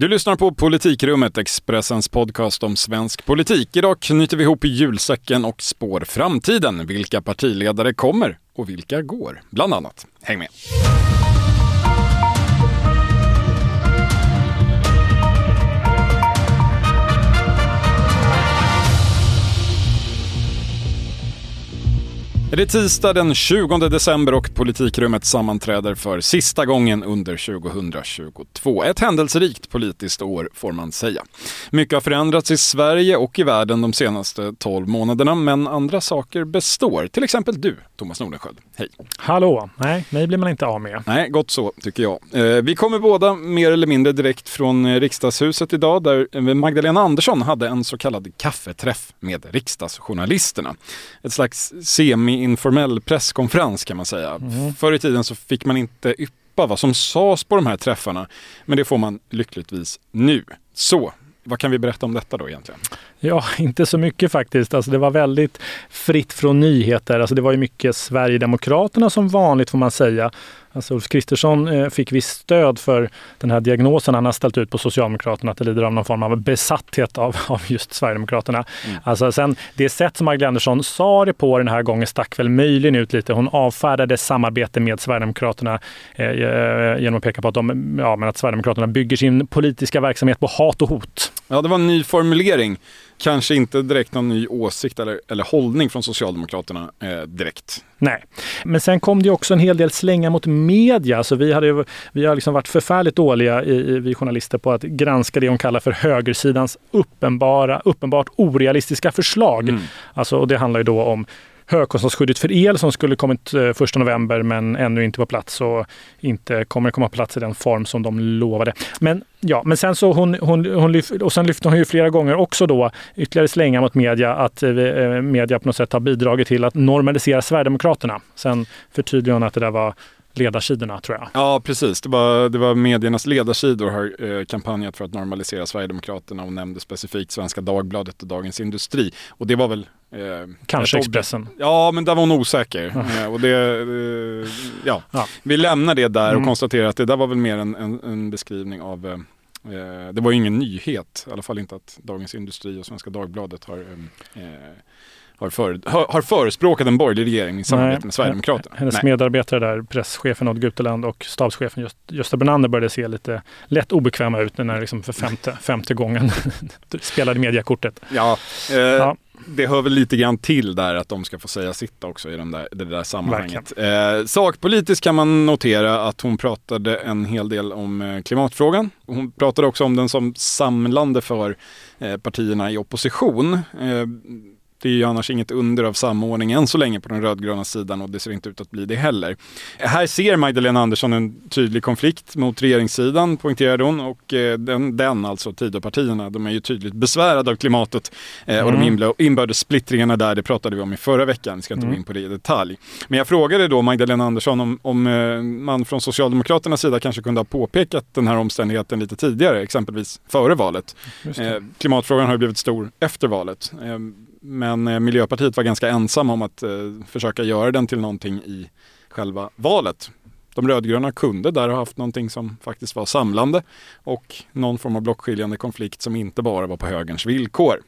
Du lyssnar på Politikrummet, Expressens podcast om svensk politik. Idag knyter vi ihop julsäcken och spår framtiden. Vilka partiledare kommer och vilka går? Bland annat. Häng med! Det är tisdag den 20 december och Politikrummet sammanträder för sista gången under 2022. Ett händelserikt politiskt år får man säga. Mycket har förändrats i Sverige och i världen de senaste 12 månaderna, men andra saker består. Till exempel du, Thomas Nordenskjöld. Hej! Hallå! Nej, mig blir man inte av med. Nej, gott så tycker jag. Eh, vi kommer båda mer eller mindre direkt från eh, riksdagshuset idag där eh, Magdalena Andersson hade en så kallad kaffeträff med riksdagsjournalisterna. Ett slags semi-informell presskonferens kan man säga. Mm. Förr i tiden så fick man inte yppa vad som sades på de här träffarna, men det får man lyckligtvis nu. Så, vad kan vi berätta om detta då egentligen? Ja, inte så mycket faktiskt. Alltså det var väldigt fritt från nyheter. Alltså det var ju mycket Sverigedemokraterna som vanligt får man säga. Alltså Ulf Kristersson eh, fick visst stöd för den här diagnosen han har ställt ut på Socialdemokraterna, att det lider av någon form av besatthet av, av just Sverigedemokraterna. Mm. Alltså sen, det sätt som Magdalena Andersson sa det på den här gången stack väl möjligen ut lite. Hon avfärdade samarbete med Sverigedemokraterna eh, eh, genom att peka på att, de, ja, men att Sverigedemokraterna bygger sin politiska verksamhet på hat och hot. Ja, det var en ny formulering kanske inte direkt någon ny åsikt eller, eller hållning från Socialdemokraterna eh, direkt. Nej, men sen kom det också en hel del slängar mot media. Så vi, hade, vi har liksom varit förfärligt dåliga, i, i, vi journalister, på att granska det hon kallar för högersidans uppenbara, uppenbart orealistiska förslag. Mm. Alltså, och det handlar ju då om högkostnadsskyddet för el som skulle kommit eh, 1 november men ännu inte på plats och inte kommer komma på plats i den form som de lovade. Men ja, men sen så hon, hon, hon lyf, och sen lyfte hon ju flera gånger också då ytterligare slänga mot media att eh, eh, media på något sätt har bidragit till att normalisera Sverigedemokraterna. Sen förtydligade hon att det där var ledarsidorna tror jag. Ja precis, det var, det var mediernas ledarsidor har eh, kampanjat för att normalisera Sverigedemokraterna och nämnde specifikt Svenska Dagbladet och Dagens Industri. Och det var väl Eh, Kanske Expressen. Ja, men där var hon osäker. eh, och det, eh, ja. ja. Vi lämnar det där och mm. konstaterar att det där var väl mer en, en, en beskrivning av eh, det var ju ingen nyhet, i alla fall inte att Dagens Industri och Svenska Dagbladet har har, för, har, har förespråkat en borgerlig regering i samarbete med Sverigedemokraterna. Hennes Nej. medarbetare där, presschefen Odd Guteland och stabschefen Just, Gösta Bernander började se lite lätt obekväma ut när liksom för femte, femte gången spelade mediakortet. Ja, eh, ja, det hör väl lite grann till där att de ska få säga sitt också i den där, det där sammanhanget. Eh, sakpolitiskt kan man notera att hon pratade en hel del om eh, klimatfrågan. Hon pratade också om den som samlande för eh, partierna i opposition. Det är ju annars inget under av samordning än så länge på den rödgröna sidan och det ser inte ut att bli det heller. Här ser Magdalena Andersson en tydlig konflikt mot regeringssidan, poängterade hon. Och eh, den, den alltså Tidöpartierna, de är ju tydligt besvärade av klimatet mm. och de mm. inbördes splittringarna där, det pratade vi om i förra veckan. Jag ska inte mm. gå in på det i detalj. Men jag frågade då Magdalena Andersson om, om eh, man från Socialdemokraternas sida kanske kunde ha påpekat den här omständigheten lite tidigare, exempelvis före valet. klimatfrågan har ju blivit stor efter valet. Men eh, Miljöpartiet var ganska ensamma om att eh, försöka göra den till någonting i själva valet. De rödgröna kunde där ha haft någonting som faktiskt var samlande och någon form av blockskiljande konflikt som inte bara var på högerns villkor.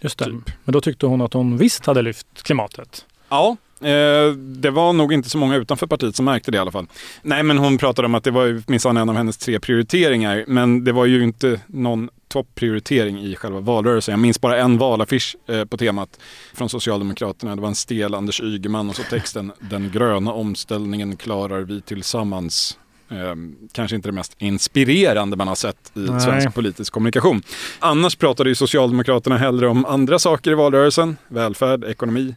Just det. Typ. Men då tyckte hon att hon visst hade lyft klimatet. Ja, Eh, det var nog inte så många utanför partiet som märkte det i alla fall. Nej, men hon pratade om att det var minsann en av hennes tre prioriteringar. Men det var ju inte någon topprioritering i själva valrörelsen. Jag minns bara en valaffisch eh, på temat från Socialdemokraterna. Det var en stel Anders Ygeman och så texten Den gröna omställningen klarar vi tillsammans. Eh, kanske inte det mest inspirerande man har sett i Nej. svensk politisk kommunikation. Annars pratade ju Socialdemokraterna hellre om andra saker i valrörelsen. Välfärd, ekonomi,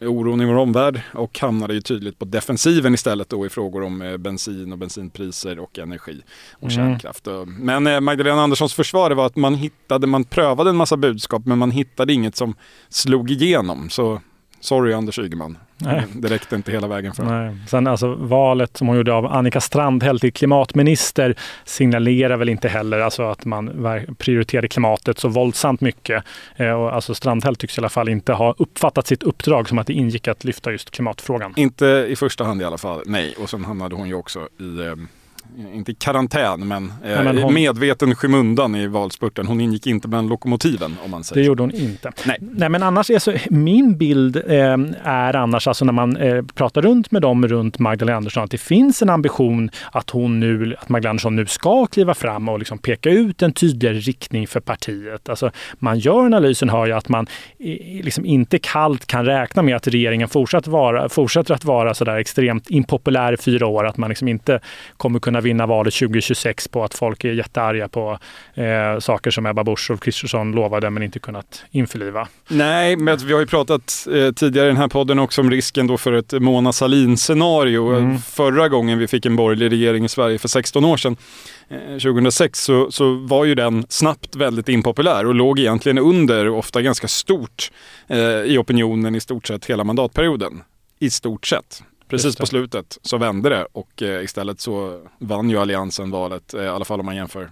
oron i vår omvärld och hamnade ju tydligt på defensiven istället då i frågor om eh, bensin och bensinpriser och energi och mm. kärnkraft. Men eh, Magdalena Anderssons försvar var att man hittade, man prövade en massa budskap men man hittade inget som slog igenom. Så sorry Anders Ygeman. Nej. Det räckte inte hela vägen för Nej. Sen alltså valet som hon gjorde av Annika Strandhäll till klimatminister signalerar väl inte heller alltså att man prioriterade klimatet så våldsamt mycket. Eh, och alltså Strandhäll tycks i alla fall inte ha uppfattat sitt uppdrag som att det ingick att lyfta just klimatfrågan. Inte i första hand i alla fall, nej. Och sen hamnade hon ju också i eh, inte i karantän, men, eh, Nej, men hon... medveten skymundan i valspurten. Hon ingick inte bland lokomotiven om man säger Det gjorde hon inte. Nej, Nej men annars är så, min bild eh, är annars, alltså när man eh, pratar runt med dem runt Magdalena Andersson, att det finns en ambition att hon nu, att Magdalena Andersson nu ska kliva fram och liksom peka ut en tydligare riktning för partiet. Alltså, man gör analysen, hör jag, att man liksom inte kallt kan räkna med att regeringen fortsätter, vara, fortsätter att vara så där extremt impopulär i fyra år, att man liksom inte kommer kunna vinna valet 2026 på att folk är jättearga på eh, saker som Ebba Busch och Kristersson lovade men inte kunnat införliva. Nej, men vi har ju pratat eh, tidigare i den här podden också om risken då för ett Mona Sahlin-scenario. Mm. Förra gången vi fick en borgerlig regering i Sverige för 16 år sedan 2006 eh, så, så var ju den snabbt väldigt impopulär och låg egentligen under, ofta ganska stort, eh, i opinionen i stort sett hela mandatperioden. I stort sett. Precis på slutet så vände det och eh, istället så vann ju Alliansen valet, eh, i alla fall om man jämför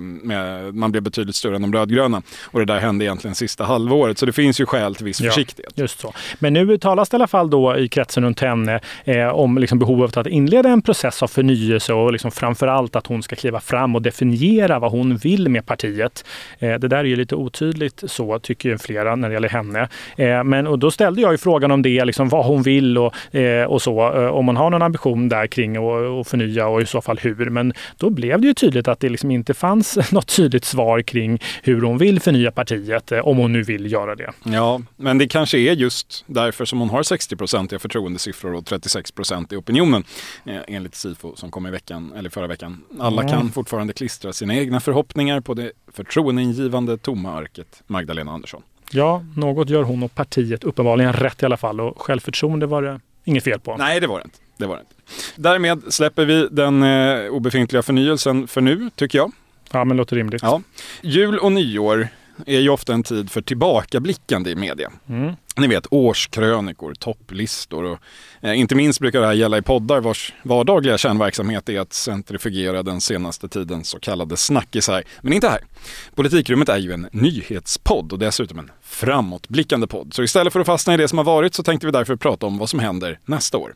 med, man blev betydligt större än de rödgröna. Och det där hände egentligen sista halvåret. Så det finns ju skäl till viss ja, försiktighet. Just så. Men nu talas det i alla fall då i kretsen runt henne eh, om liksom behovet att inleda en process av förnyelse och liksom framför allt att hon ska kliva fram och definiera vad hon vill med partiet. Eh, det där är ju lite otydligt så, tycker ju flera när det gäller henne. Eh, men och då ställde jag ju frågan om det, liksom vad hon vill och, eh, och så. Eh, om hon har någon ambition där kring att förnya och i så fall hur. Men då blev det ju tydligt att det liksom inte fanns något tydligt svar kring hur hon vill förnya partiet, eh, om hon nu vill göra det. Ja, men det kanske är just därför som hon har 60 procent i förtroendesiffror och 36 procent i opinionen eh, enligt Sifo som kom i veckan, eller förra veckan. Alla mm. kan fortfarande klistra sina egna förhoppningar på det förtroendeingivande tomma arket Magdalena Andersson. Ja, något gör hon och partiet uppenbarligen rätt i alla fall och självförtroende var det inget fel på. Nej, det var det inte. Det var det inte. Därmed släpper vi den eh, obefintliga förnyelsen för nu, tycker jag. Ja, men låter rimligt. Ja. Jul och nyår är ju ofta en tid för tillbakablickande i media. Mm. Ni vet årskrönikor, topplistor och eh, inte minst brukar det här gälla i poddar vars vardagliga kärnverksamhet är att centrifugera den senaste tidens så kallade snackisar. Men inte här. Politikrummet är ju en nyhetspodd och dessutom en framåtblickande podd. Så istället för att fastna i det som har varit så tänkte vi därför prata om vad som händer nästa år.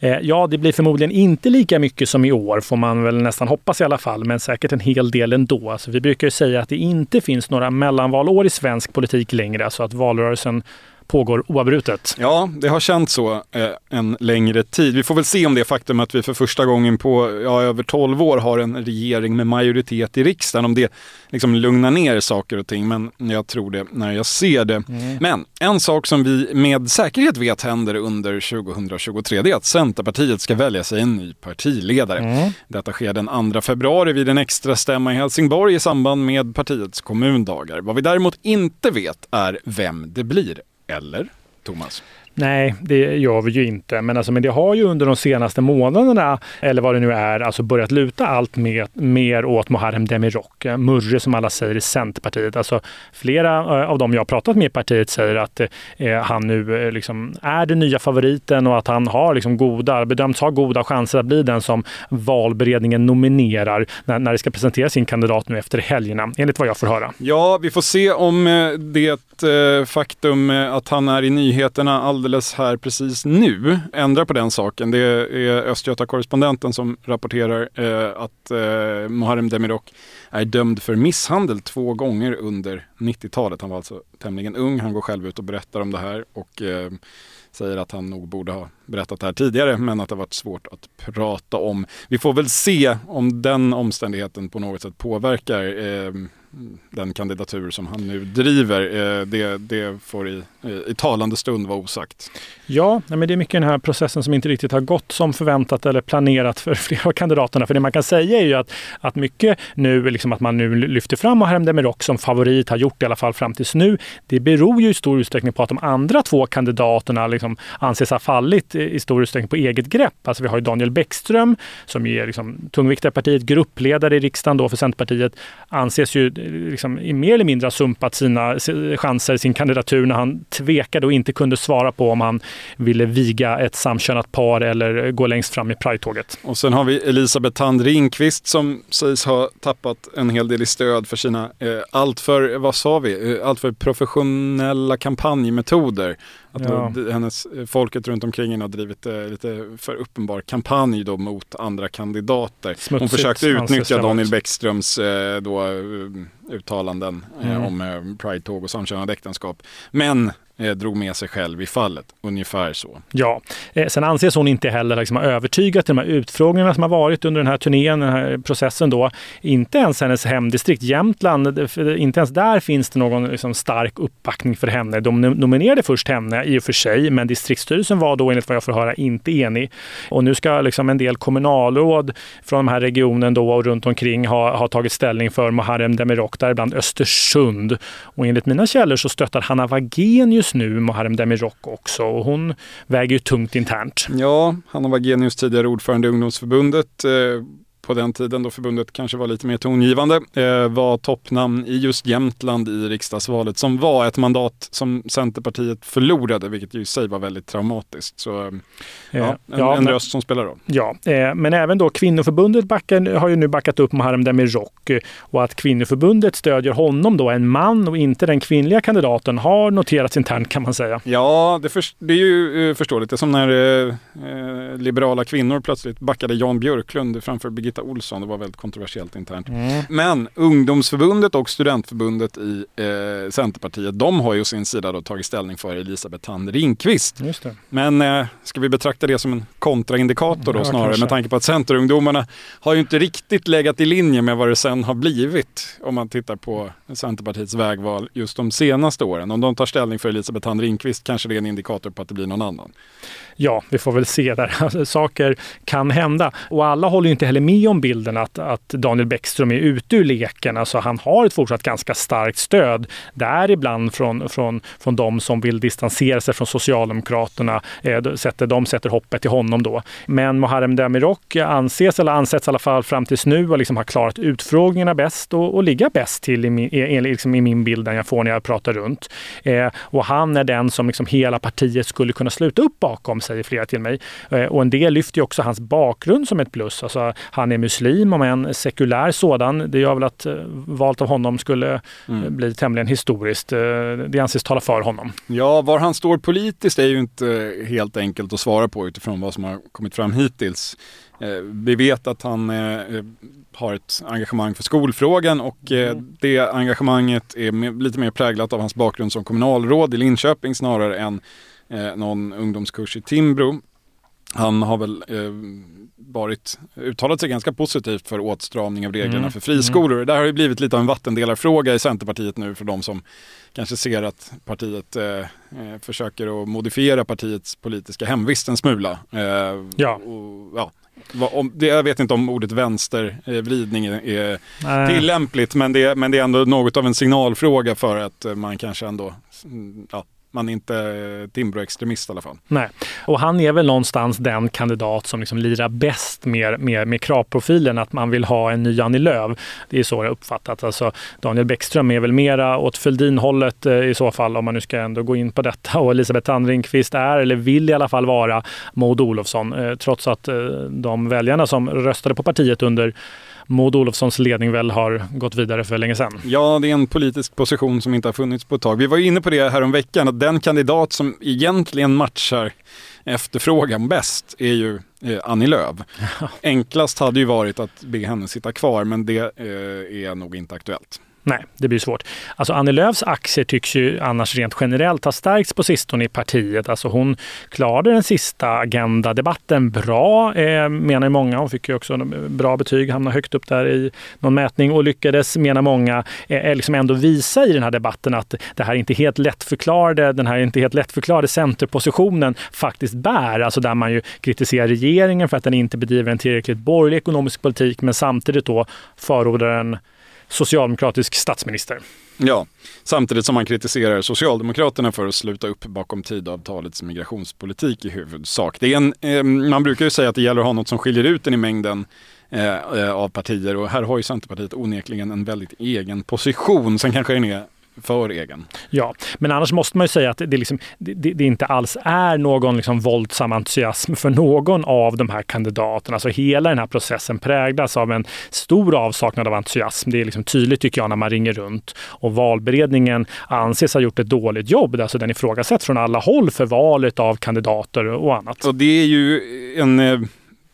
Eh, ja, det blir förmodligen inte lika mycket som i år, får man väl nästan hoppas i alla fall, men säkert en hel del ändå. Alltså, vi brukar ju säga att det inte finns några mellanvalår i svensk politik längre, så att valrörelsen pågår oavbrutet. Ja, det har känts så eh, en längre tid. Vi får väl se om det faktum att vi för första gången på ja, över 12 år har en regering med majoritet i riksdagen, om det liksom lugnar ner saker och ting. Men jag tror det när jag ser det. Mm. Men en sak som vi med säkerhet vet händer under 2023, det är att Centerpartiet ska välja sig en ny partiledare. Mm. Detta sker den 2 februari vid en extra stämma i Helsingborg i samband med partiets kommundagar. Vad vi däremot inte vet är vem det blir. Eller, Thomas? Nej, det gör vi ju inte. Men, alltså, men det har ju under de senaste månaderna, eller vad det nu är, alltså börjat luta allt mer, mer åt Muharrem Demirok. Eh, Murre som alla säger i Centerpartiet. Alltså, flera eh, av dem jag har pratat med i partiet säger att eh, eh, han nu eh, liksom är den nya favoriten och att han har liksom goda, bedöms ha goda chanser att bli den som valberedningen nominerar när, när det ska presentera sin kandidat nu efter helgerna, enligt vad jag får höra. Ja, vi får se om det eh, faktum att han är i nyheterna alldeles här precis nu ändra på den saken. Det är Östgöta-korrespondenten som rapporterar eh, att eh, Muharrem Demirok är dömd för misshandel två gånger under 90-talet. Han var alltså tämligen ung. Han går själv ut och berättar om det här och eh, säger att han nog borde ha berättat det här tidigare men att det varit svårt att prata om. Vi får väl se om den omständigheten på något sätt påverkar eh, den kandidatur som han nu driver. Eh, det, det får i, eh, i talande stund vara osagt. Ja, men det är mycket den här processen som inte riktigt har gått som förväntat eller planerat för flera av kandidaterna. För det man kan säga är ju att, att mycket nu, liksom att man nu lyfter fram Muharrem Demirok som favorit, har gjort i alla fall fram tills nu. Det beror ju i stor utsträckning på att de andra två kandidaterna liksom anses ha fallit i stor utsträckning på eget grepp. Alltså vi har ju Daniel Bäckström som är liksom tungviktarpartiet, gruppledare i riksdagen då för Centerpartiet, anses ju liksom mer eller mindre har sumpat sina chanser, sin kandidatur när han tvekade och inte kunde svara på om han ville viga ett samkönat par eller gå längst fram i Pride-tåget. Och sen har vi Elisabeth Tand Ringqvist som sägs ha tappat en hel del i stöd för sina eh, alltför, vad sa vi, eh, alltför professionella kampanjmetoder att ja. hennes, folket runt omkring henne har drivit eh, lite för uppenbar kampanj då mot andra kandidater. Smutsigt, Hon försökte utnyttja Daniel Bäckströms eh, då, eh, uttalanden eh, mm. om Pride-tåg och samkönade äktenskap. Men eh, drog med sig själv i fallet. Ungefär så. Ja, eh, sen anses hon inte heller liksom ha övertygat i de här utfrågningarna som har varit under den här turnén, den här processen då. Inte ens hennes hemdistrikt Jämtland, inte ens där finns det någon liksom, stark uppbackning för henne. De nominerade först henne i och för sig, men distriktsstyrelsen var då enligt vad jag får höra inte enig. Och nu ska liksom en del kommunalråd från den här regionen då och runt omkring ha, ha tagit ställning för Muharrem Demirok, däribland Östersund. Och enligt mina källor så stöttar Hanna Wagenius just nu, Muharrem Demirok också. Och hon väger ju tungt internt. Ja, Hanna Wagenius, tidigare ordförande i ungdomsförbundet, eh, på den tiden då förbundet kanske var lite mer tongivande, eh, var toppnamn i just Jämtland i riksdagsvalet som var ett mandat som Centerpartiet förlorade, vilket ju i sig var väldigt traumatiskt. Så ja, eh, en, ja, en röst som spelar roll. Ja, eh, men även då kvinnoförbundet backar, har ju nu backat upp Muharrem Demirok och att kvinnoförbundet stödjer honom då, en man och inte den kvinnliga kandidaten, har noterats internt kan man säga. Ja, det, för, det är ju förståeligt. Det är som när uh, liberala kvinnor plötsligt backade Jan Björklund framför Birgitta Birgitta Olsson. Det var väldigt kontroversiellt internt. Mm. Men ungdomsförbundet och studentförbundet i eh, Centerpartiet, de har ju sin sida då tagit ställning för Elisabeth Thand Ringqvist. Men eh, ska vi betrakta det som en kontraindikator då ja, snarare kanske. med tanke på att Centerungdomarna har ju inte riktigt legat i linje med vad det sen har blivit om man tittar på Centerpartiets vägval just de senaste åren. Om de tar ställning för Elisabeth Thand Ringqvist kanske det är en indikator på att det blir någon annan. Ja, vi får väl se där. Saker kan hända och alla håller inte heller med om bilden att, att Daniel Bäckström är ute ur leken. Alltså han har ett fortsatt ganska starkt stöd, däribland från, från, från de som vill distansera sig från Socialdemokraterna. Eh, sätter, de sätter hoppet till honom då. Men Muharrem Demirok anses, eller ansätts i alla fall fram tills nu, och liksom har klarat utfrågningarna bäst och, och ligga bäst till i min, i, liksom i min bild, den jag får när jag pratar runt. Eh, och han är den som liksom hela partiet skulle kunna sluta upp bakom, säger flera till mig. Eh, och en del lyfter ju också hans bakgrund som ett plus. Alltså, han är muslim, om en sekulär sådan. Det gör väl att eh, valet av honom skulle mm. Eh, bli tämligen historiskt. Eh, det anses tala för honom. Ja, var han står politiskt är ju inte helt enkelt att svara på utifrån vad som har kommit fram hittills. Vi vet att han har ett engagemang för skolfrågan och mm. det engagemanget är lite mer präglat av hans bakgrund som kommunalråd i Linköping snarare än någon ungdomskurs i Timbro. Han har väl varit, uttalat sig ganska positivt för åtstramning av reglerna mm. för friskolor. Mm. Det har ju blivit lite av en vattendelarfråga i Centerpartiet nu för de som kanske ser att partiet eh, eh försöker att modifiera partiets politiska hemvist en smula. Eh, ja. Och, ja. Om, det, jag vet inte om ordet vänstervridning är, är tillämpligt men det, men det är ändå något av en signalfråga för att man kanske ändå mm, ja, man är inte eh, Timbro-extremist i alla fall. Nej, och han är väl någonstans den kandidat som liksom lirar bäst med, med, med kravprofilen, att man vill ha en ny Annie Lööf. Det är så jag uppfattat. Alltså, Daniel Bäckström är väl mera åt Fälldin-hållet eh, i så fall, om man nu ska ändå gå in på detta. Och Elisabeth Tandringqvist är, eller vill i alla fall vara, Maud Olofsson, eh, trots att eh, de väljarna som röstade på partiet under Maud Olofssons ledning väl har gått vidare för länge sedan. Ja, det är en politisk position som inte har funnits på ett tag. Vi var inne på det här om veckan att den kandidat som egentligen matchar efterfrågan bäst är ju eh, Annie Lööf. Enklast hade ju varit att be henne sitta kvar men det eh, är nog inte aktuellt. Nej, det blir svårt. Alltså Annie Lööfs aktier tycks ju annars rent generellt ha stärkts på sistone i partiet. Alltså hon klarade den sista agendadebatten bra, eh, menar många. Hon fick ju också eh, bra betyg, hamnade högt upp där i någon mätning och lyckades, menar många, eh, liksom ändå visa i den här debatten att det här inte helt lättförklarade, den här inte helt lättförklarade centerpositionen faktiskt bär. Alltså där man ju kritiserar regeringen för att den inte bedriver en tillräckligt borgerlig ekonomisk politik, men samtidigt då förordar en socialdemokratisk statsminister. Ja, samtidigt som man kritiserar Socialdemokraterna för att sluta upp bakom tidavtalets migrationspolitik i huvudsak. Det är en, eh, man brukar ju säga att det gäller att ha något som skiljer ut den i mängden eh, eh av partier och här har ju Centerpartiet onekligen en väldigt egen position. Sen kanske den är för egen. Ja, men annars måste man ju säga att det, liksom, det, det inte alls är någon liksom våldsam entusiasm för någon av de här kandidaterna. Alltså hela den här processen präglas av en stor avsaknad av entusiasm. Det är liksom tydligt tycker jag när man ringer runt och valberedningen anses ha gjort ett dåligt jobb. Alltså den ifrågasätts från alla håll för valet av kandidater och annat. Och det är ju en eh,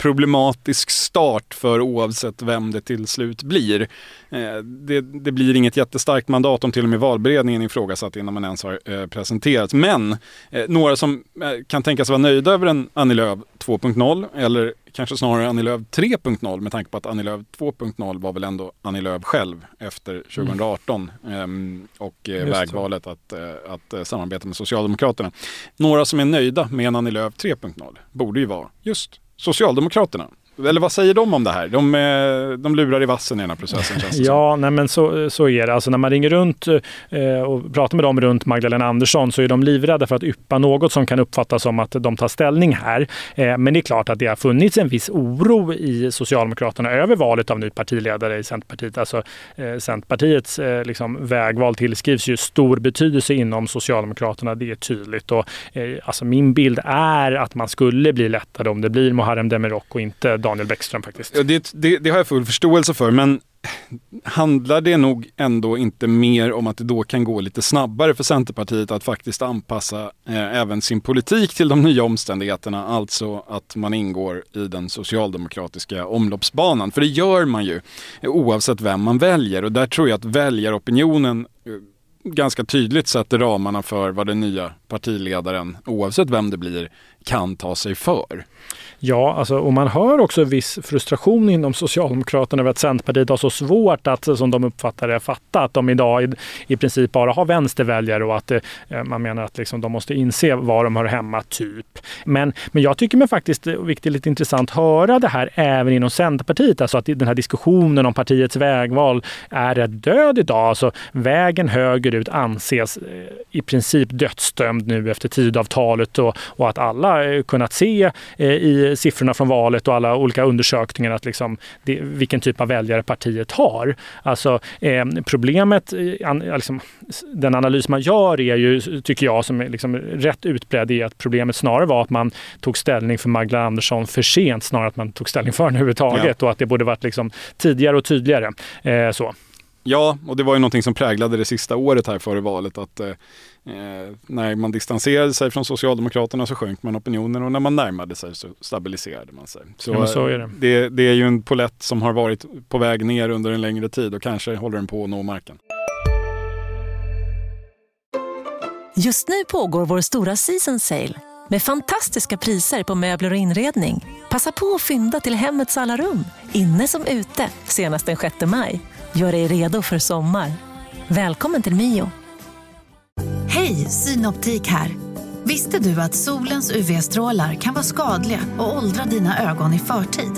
problematisk start för oavsett vem det till slut blir. Eh, det, det, blir inget jättestarkt mandat om till och med valberedningen ifrågasatt innan man ens har eh, presenterat. Men eh, några som kan tänkas vara nöjda över en Annie Lööf 2.0 eller kanske snarare Annie Lööf 3.0 med tanke på att Annie Lööf 2.0 var väl ändå Annie Lööf själv efter 2018 mm. Ehm, och vägvalet att, att samarbeta med Socialdemokraterna. Några som är nöjda med en Annie Lööf 3.0 borde ju vara just Socialdemokraterna. Eller vad säger de om det här? De, eh, de lurar i vassen i den här processen känns det Ja, nej men så, så är det. Alltså när man ringer runt eh, och pratar med dem runt Magdalena Andersson så är de livrädda för att yppa något som kan uppfattas som att de tar ställning här. Eh, men det är klart att det har funnits en viss oro i Socialdemokraterna över valet av ny partiledare i Centerpartiet. Alltså Centerpartiets liksom, vägval tillskrivs ju stor betydelse inom Socialdemokraterna. Det är tydligt. Och, alltså min bild är att man skulle bli lättare om det blir Muharrem Demirok och inte Daniel Bäckström faktiskt. Ja, det, det, det har jag full förståelse för, men handlar det nog ändå inte mer om att det då kan gå lite snabbare för Centerpartiet att faktiskt anpassa eh, även sin politik till de nya omständigheterna, alltså att man ingår i den socialdemokratiska omloppsbanan. För det gör man ju eh, oavsett vem man väljer och där tror jag att väljaropinionen eh, ganska tydligt sätter ramarna för vad den nya partiledaren, oavsett vem det blir, kan ta sig för. Ja, alltså, och man hör också viss frustration inom Socialdemokraterna över att Centerpartiet har så svårt att, som de uppfattar det, fatta att de idag i, i princip bara har vänsterväljare och att eh, man menar att liksom, de måste inse var de hör hemma, typ. Men, men jag tycker mig faktiskt, eh, vilket är lite intressant, höra det här även inom Centerpartiet, alltså att den här diskussionen om partiets vägval är rätt död idag. Alltså vägen högerut anses eh, i princip dödsdömd nu efter Tidavtalet och, och att alla eh, kunnat se eh, i siffrorna från valet och alla olika undersökningar att liksom, det, vilken typ av väljare partiet har. Alltså eh, problemet, eh, liksom, den analys man gör är ju, tycker jag, som är liksom rätt utbredd, är att problemet snarare var att man tog ställning för Magdalena Andersson för sent, snarare att man tog ställning för henne överhuvudtaget ja. och att det borde varit liksom tidigare och tydligare. Eh, så. Ja, och det var ju någonting som präglade det sista året här före valet att eh, Eh, när man distanserade sig från Socialdemokraterna så sjönk man opinionen och när man närmade sig så stabiliserade man sig. Så, ja, så är det. det. Det är ju en polett som har varit på väg ner under en längre tid och kanske håller den på att nå marken. Just nu pågår vår stora season sale med fantastiska priser på möbler och inredning. Passa på att fynda till hemmets alla rum, inne som ute, senast den 6 maj. Gör dig redo för sommar. Välkommen till Mio. Hej, Synoptik här. Visste du att solens UV-strålar kan vara skadliga och åldra dina ögon i förtid?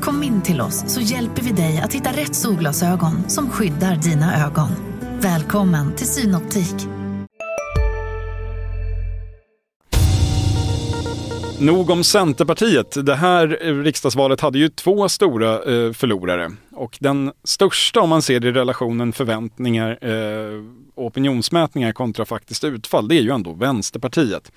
Kom in till oss så hjälper vi dig att hitta rätt solglasögon som skyddar dina ögon. Välkommen till Synoptik. Nog om Centerpartiet. Det här riksdagsvalet hade ju två stora eh, förlorare. Och den största om man ser det i relationen förväntningar eh, opinionsmätningar kontra faktiskt utfall, det är ju ändå Vänsterpartiet.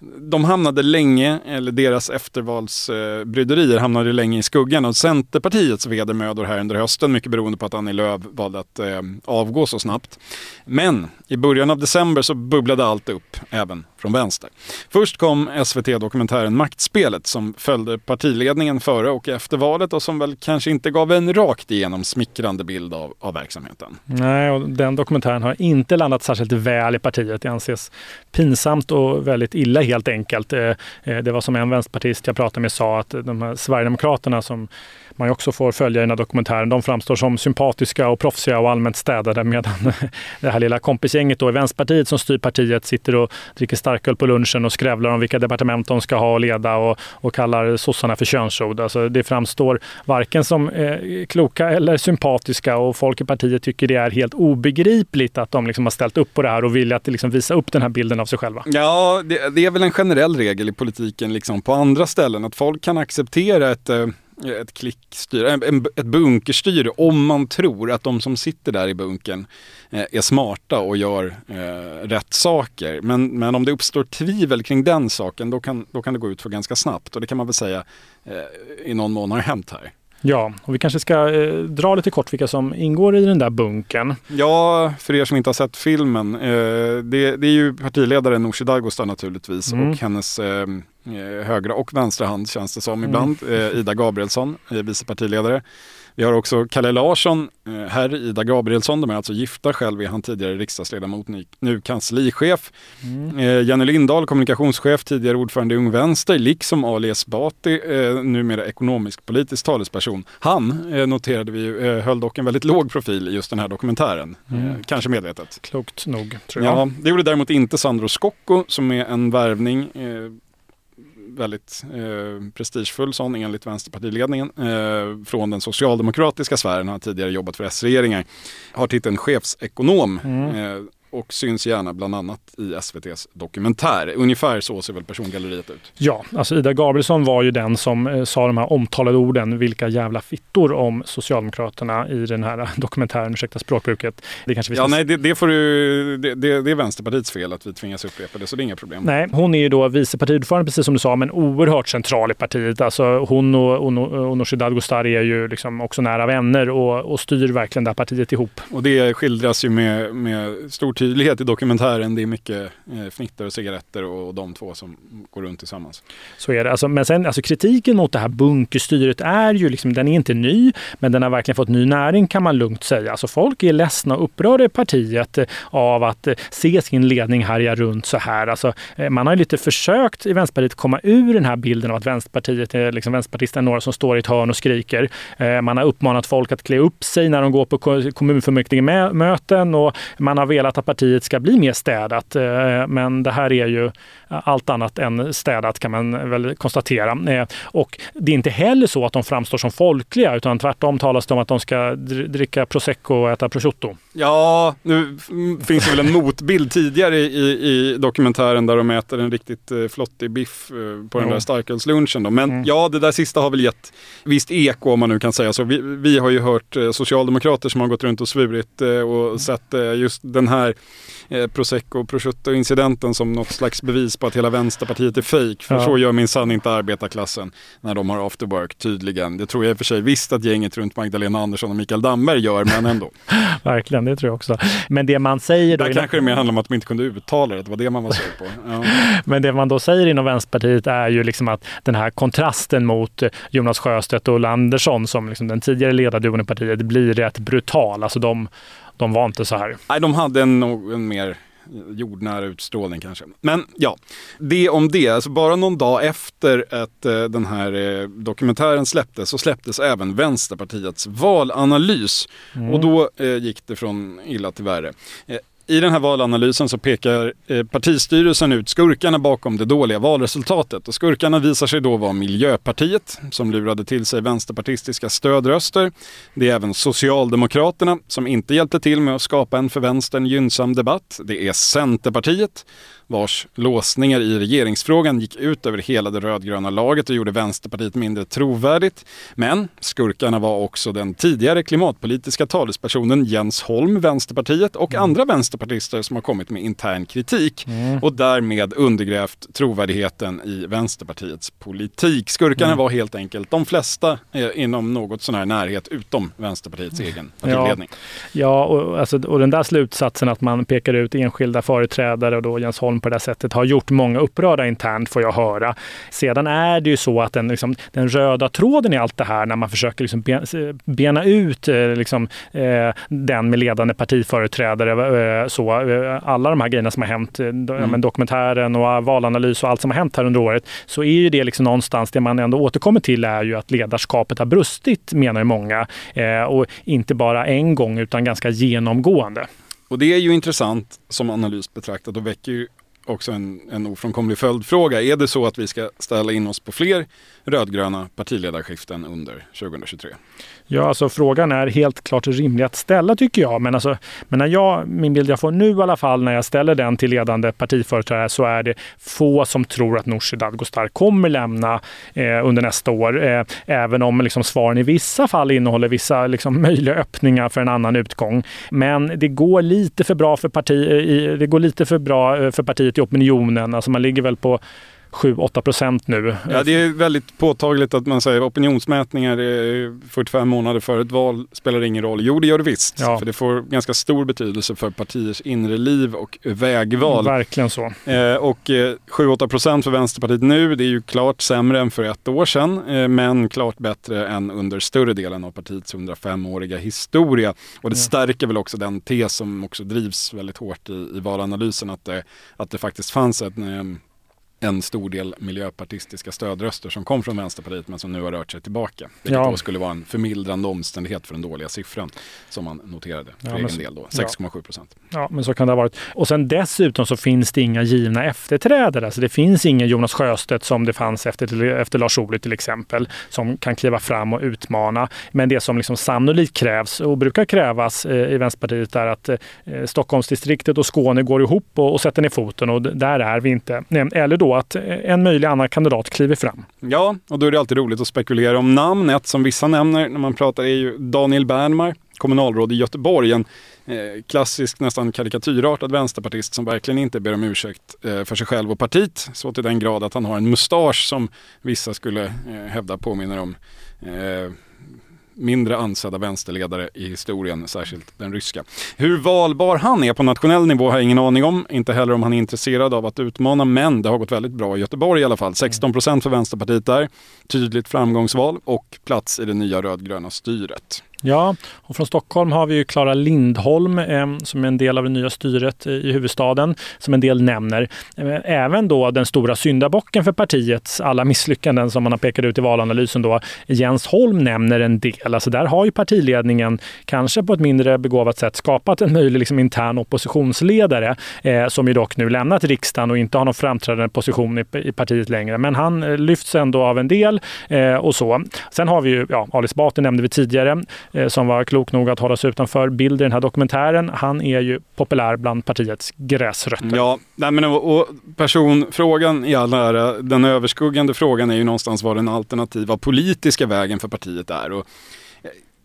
De hamnade länge, eller deras eftervalsbryderier hamnade länge i skuggan av Centerpartiets vedermödor här under hösten, mycket beroende på att Annie Lööf valde att eh, avgå så snabbt. Men i början av december så bubblade allt upp, även från vänster. Först kom SVT-dokumentären Maktspelet som följde partiledningen före och efter valet och som väl kanske inte gav en rakt igenom smickrande bild av, av verksamheten. Nej, och den dokumentären har inte landat särskilt väl i partiet. Det anses pinsamt och väldigt illa helt enkelt. Eh, eh, det var som en vänsterpartist jag pratade med sa att de här Sverigedemokraterna som man också får följa i den här dokumentären. De framstår som sympatiska och proffsiga och allmänt städade medan det här lilla kompisgänget då i Vänsterpartiet som styr partiet sitter och dricker starköl på lunchen och skrävlar om vilka departement de ska ha och leda och, och kallar sossarna för könsord. Alltså det framstår varken som eh, kloka eller sympatiska och folk i partiet tycker det är helt obegripligt att de liksom har ställt upp på det här och vill att liksom visa upp den här bilden av sig själva. Ja, det, det är väl en generell regel i politiken liksom på andra ställen att folk kan acceptera ett eh ett klickstyre, ett bunkerstyre om man tror att de som sitter där i bunkern eh, är smarta och gör eh, rätt saker. Men, men om det uppstår tvivel kring den saken då kan, då kan det gå ut för ganska snabbt och det kan man väl säga eh, i någon mån har hänt här. Ja, och vi kanske ska eh, dra lite kort vilka som ingår i den där bunken. Ja, för er som inte har sett filmen. Eh, det, det, är ju partiledaren Nooshi Dadgostar naturligtvis mm. och hennes eh, högra och vänstra hand känns det som ibland. Mm. Eh, Ida Gabrielsson, eh, vice partiledare. Vi har också Kalle Larsson, eh, herr Ida Gabrielsson, de är alltså gifta. Själv är han tidigare riksdagsledamot, nu kanslichef. Mm. Eh, Jenny Lindahl, kommunikationschef, tidigare ordförande i Ung Vänster, liksom Ali Esbati, eh, numera ekonomisk politisk talesperson. Han, noterade vi, höll dock en väldigt låg profil i just den här dokumentären. Mm. Kanske medvetet. Klokt nog, tror jag. Ja, det gjorde däremot inte Sandro Scocco, som är en värvning väldigt eh, prestigefull sån enligt vänsterpartiledningen. Eh, från den socialdemokratiska sfären, har tidigare jobbat för S-regeringar. Har titeln chefsekonom. Mm. Eh, och syns gärna bland annat i SVTs dokumentär. Ungefär så ser väl persongalleriet ut. Ja, alltså Ida Gabrielsson var ju den som eh, sa de här omtalade orden, vilka jävla fittor om Socialdemokraterna i den här dokumentären, ursäkta språkbruket. Det kanske vi ska... Ja, nej, det, det får du, det, det, det, är Vänsterpartiets fel att vi tvingas upprepa det, så det är inga problem. Nej, hon är ju då vice partiordförande, precis som du sa, men oerhört central i partiet. Alltså hon och, och, och Nooshi Dadgostar är ju liksom också nära vänner och, och styr verkligen det här partiet ihop. Och det skildras ju med, med stor tydlighet i dokumentären. Det är mycket eh, fnitter och cigaretter och, och de två som går runt tillsammans. Så är det. Alltså, men sen alltså kritiken mot det här bunkerstyret är ju liksom, den är inte ny, men den har verkligen fått ny näring kan man lugnt säga. Alltså folk är ledsna och upprörda i partiet eh, av att eh, se sin ledning härja runt så här. Alltså, eh, man har lite försökt i Vänsterpartiet komma ur den här bilden av att Vänsterpartiet är liksom vänsterpartister, några som står i ett hörn och skriker. Eh, man har uppmanat folk att klä upp sig när de går på kommunfullmäktige möten och man har velat att partiet ska bli mer städat. Eh, men det här är ju allt annat än städat kan man väl konstatera. Eh, och det är inte heller så att de framstår som folkliga utan tvärtom talas det om att de ska dricka prosecco och äta prosciutto. Ja, nu finns det väl en motbild tidigare i, i dokumentären där de äter en riktigt eh, flottig biff på den där starkölslunchen. Men mm. ja, det där sista har väl gett visst eko om man nu kan säga så. Vi, vi har ju hört socialdemokrater som har gått runt och svurit och sett just den här eh, prosecco och prosciutto-incidenten som något slags bevis på att hela Vänsterpartiet är fejk. För ja. så gör minsann inte arbetarklassen när de har after work tydligen. Det tror jag i och för sig visst att gänget runt Magdalena Andersson och Mikael Damberg gör, men ändå. Verkligen, det tror jag också. Men det man säger då... Där kanske det mer handlar om att de inte kunde uttala det, det var det man var sur på. Ja. men det man då säger inom Vänsterpartiet är ju liksom att den här kontrasten mot Jonas Sjöstedt och Ulla Andersson som liksom den tidigare ledarduon i partiet blir rätt brutal. Alltså de de var inte så här. Nej, de hade en, en mer jordnära utstrålning kanske. Men ja, det om det. Alltså bara någon dag efter att eh, den här eh, dokumentären släpptes så släpptes även Vänsterpartiets valanalys. Mm. Och då eh, gick det från illa till värre. I den här valanalysen så pekar eh, partistyrelsen ut skurkarna bakom det dåliga valresultatet. Och skurkarna visar sig då vara Miljöpartiet som lurade till sig vänsterpartistiska stödröster. Det är även Socialdemokraterna som inte hjälpte till med att skapa en för vänstern gynnsam debatt. Det är Centerpartiet vars låsningar i regeringsfrågan gick ut över hela det rödgröna laget och gjorde Vänsterpartiet mindre trovärdigt. Men skurkarna var också den tidigare klimatpolitiska talespersonen Jens Holm, Vänsterpartiet och mm. andra vänsterpartister som har kommit med intern kritik mm. och därmed undergrävt trovärdigheten i Vänsterpartiets politik. Skurkarna mm. var helt enkelt de flesta eh, inom något sån här närhet utom Vänsterpartiets egen partiledning. Ja, ja och, alltså, och den där slutsatsen att man pekar ut enskilda företrädare och då Jens Holm på det sättet har gjort många upprörda internt får jag höra. Sedan är det ju så att den, liksom, den röda tråden i allt det här när man försöker liksom bena ut eh, liksom, eh, den med ledande partiföreträdare. Eh, så, alla de här grejerna som har hänt, mm. dokumentären och valanalys och allt som har hänt här under året, så är ju det liksom någonstans det man ändå återkommer till är ju att ledarskapet har brustit menar många. och inte bara en gång utan ganska genomgående. Och det är ju intressant som analys betraktat och väcker ju också en, en ofrånkomlig följdfråga. Är det så att vi ska ställa in oss på fler rödgröna partiledarskiften under 2023? Ja, alltså frågan är helt klart rimlig att ställa tycker jag. Men, alltså, men när jag, min bild jag får nu i alla fall när jag ställer den till ledande partiföreträdare så är det få som tror att Nooshi Dadgostar kommer lämna eh, under nästa år. Eh, även om liksom, svaren i vissa fall innehåller vissa liksom, möjliga öppningar för en annan utgång. Men det går lite för bra för, parti, eh, i, det går lite för bra eh, för partiet i opinionen. Alltså man ligger väl på 7-8 procent nu. Ja, det är väldigt påtagligt att man säger opinionsmätningar 45 månader före ett val spelar ingen roll. Jo, det gör det visst. Ja. För det får ganska stor betydelse för partiers inre liv och vägval. Verkligen så. Eh, och eh, 7-8 procent för Vänsterpartiet nu, det är ju klart sämre än för ett år sedan, eh, men klart bättre än under större delen av partiets 105-åriga historia. Och det ja. stärker väl också den tes som också drivs väldigt hårt i, i valanalysen, att det, att det faktiskt fanns en en stor del miljöpartistiska stödröster som kom från Vänsterpartiet men som nu har rört sig tillbaka. Vilket ja. då skulle vara en förmildrande omständighet för den dåliga siffran som man noterade för ja, egen del då, 6,7 procent. Ja. ja, men så kan det ha varit. Och sen dessutom så finns det inga givna efterträdare. Alltså det finns ingen Jonas Sjöstedt som det fanns efter, efter Lars Ohly till exempel, som kan kliva fram och utmana. Men det som liksom sannolikt krävs och brukar krävas eh, i Vänsterpartiet är att eh, Stockholmsdistriktet och Skåne går ihop och, och sätter ner foten och där är vi inte. Eller då att en möjlig annan kandidat kliver fram. Ja, och då är det alltid roligt att spekulera om namn. Ett som vissa nämner när man pratar är ju Daniel Bernmar, kommunalråd i Göteborg. En eh, klassisk, nästan karikatyrartad vänsterpartist som verkligen inte ber om ursäkt eh, för sig själv och partiet. Så till den grad att han har en mustasch som vissa skulle eh, hävda påminner om mindre ansedda vänsterledare i historien, särskilt den ryska. Hur valbar han är på nationell nivå har jag ingen aning om. Inte heller om han är intresserad av att utmana, men det har gått väldigt bra i Göteborg i alla fall. 16 procent för Vänsterpartiet där. Tydligt framgångsval och plats i det nya rödgröna styret. Ja, och från Stockholm har vi ju Klara Lindholm eh, som är en del av det nya styret eh, i huvudstaden, som en del nämner. Eh, även då den stora syndabocken för partiets alla misslyckanden som man har pekat ut i valanalysen då, Jens Holm nämner en del. Alltså där har ju partiledningen, kanske på ett mindre begåvat sätt, skapat en möjlig liksom, intern oppositionsledare eh, som ju dock nu lämnat riksdagen och inte har någon framträdande position i, i partiet längre. Men han eh, lyfts ändå av en del eh, och så. Sen har vi ju, ja, Ali Esbati nämnde vi tidigare. Eh, som var klok nog att hålla sig utanför bild i den här dokumentären. Han är ju populär bland partiets gräsrötter. Ja, nej men och, och personfrågan i all ära, den överskuggande frågan är ju någonstans vad den alternativa politiska vägen för partiet är. Och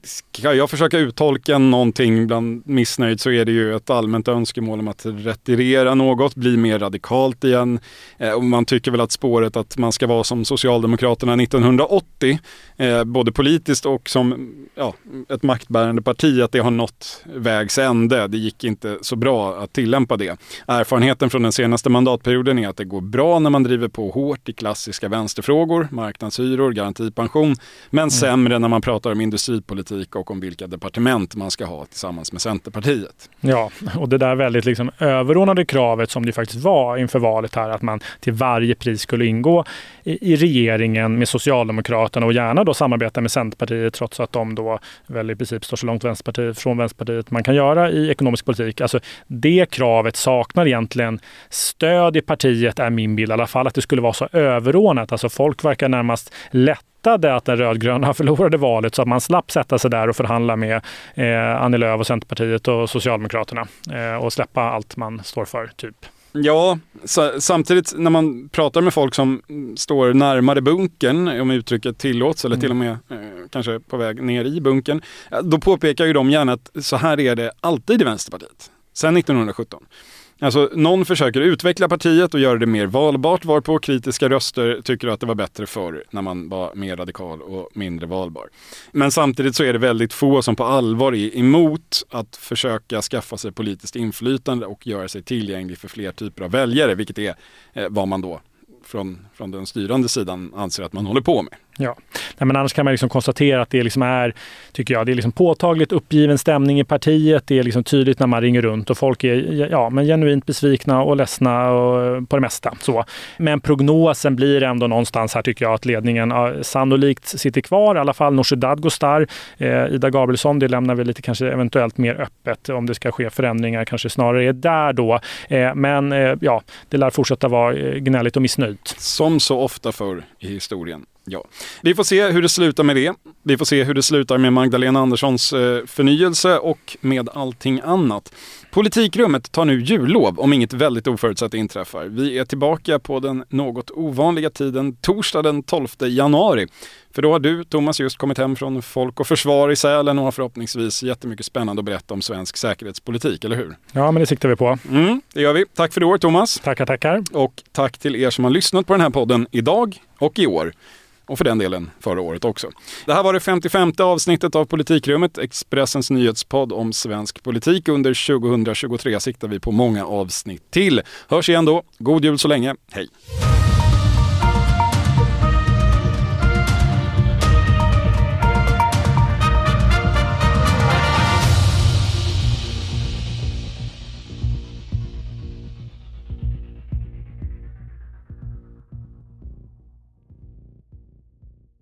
ska jag försöka uttolka någonting bland missnöjd så är det ju ett allmänt önskemål om att retirera något, bli mer radikalt igen. Eh, och man tycker väl att spåret att man ska vara som Socialdemokraterna 1980, eh, både politiskt och som ja, ett maktbärande parti, att det har nått vägs ände. Det gick inte så bra att tillämpa det. Erfarenheten från den senaste mandatperioden är att det går bra när man driver på hårt i klassiska vänsterfrågor, marknadshyror, garantipension, men mm. sämre när man pratar om industripolitik och om vilka departement man ska ha tillsammans med Centerpartiet. Ja, och det där väldigt liksom överordnade kravet som det faktiskt var inför valet här, att man till varje pris skulle ingå i, i regeringen med Socialdemokraterna och gärna då samarbeta med Centerpartiet trots att de då väl i princip står så långt Vänsterpartiet, från Vänsterpartiet man kan göra i ekonomisk politik. Alltså det kravet saknar egentligen stöd i partiet är min bild i alla fall, att det skulle vara så överordnat. Alltså folk verkar närmast lätt lättade att den rödgröna förlorade valet så att man slapp sätta sig där och förhandla med eh, Annie Lööf och Centerpartiet och Socialdemokraterna eh, och släppa allt man står för, typ. Ja, samtidigt när man pratar med folk som står närmare bunkern, om uttrycket tillåts, eller mm. till och med eh, kanske på väg ner i bunkern, då påpekar ju de gärna att så här är det alltid i Vänsterpartiet, sedan 1917. Alltså någon försöker utveckla partiet och göra det mer valbart varpå kritiska röster tycker att det var bättre förr när man var mer radikal och mindre valbar. Men samtidigt så är det väldigt få som på allvar är emot att försöka skaffa sig politiskt inflytande och göra sig tillgänglig för fler typer av väljare, vilket är eh, vad man då från, från den styrande sidan anser att man håller på med. Ja, Nej, men annars kan man liksom konstatera att det liksom är, tycker jag, det är liksom påtagligt uppgiven stämning i partiet. Det är liksom tydligt när man ringer runt och folk är ja, men genuint besvikna och ledsna och, på det mesta. Så. Men prognosen blir ändå någonstans här tycker jag att ledningen ja, sannolikt sitter kvar, i alla fall Nooshi Dadgostar. Eh, Ida Gabrielsson, det lämnar vi lite kanske eventuellt mer öppet om det ska ske förändringar, kanske snarare är där då. Eh, men eh, ja, det lär fortsätta vara eh, gnälligt och missnöjt. Som så ofta förr i historien. Ja. Vi får se hur det slutar med det. Vi får se hur det slutar med Magdalena Anderssons eh, förnyelse och med allting annat. Politikrummet tar nu jullov om inget väldigt oförutsett inträffar. Vi är tillbaka på den något ovanliga tiden torsdag den 12 januari. För då har du, Thomas, just kommit hem från Folk och Försvar i Sälen och har förhoppningsvis jättemycket spännande att berätta om svensk säkerhetspolitik, eller hur? Ja, men det siktar vi på. Mm, det gör vi. Tack för det år, Thomas. Tackar, tackar. Och tack till er som har lyssnat på den här podden idag och i år och för den delen förra året också. Det här var det 55 avsnittet av Politikrummet, Expressens nyhetspodd om svensk politik. Under 2023 siktar vi på många avsnitt till. Hörs igen då. God jul så länge. Hej!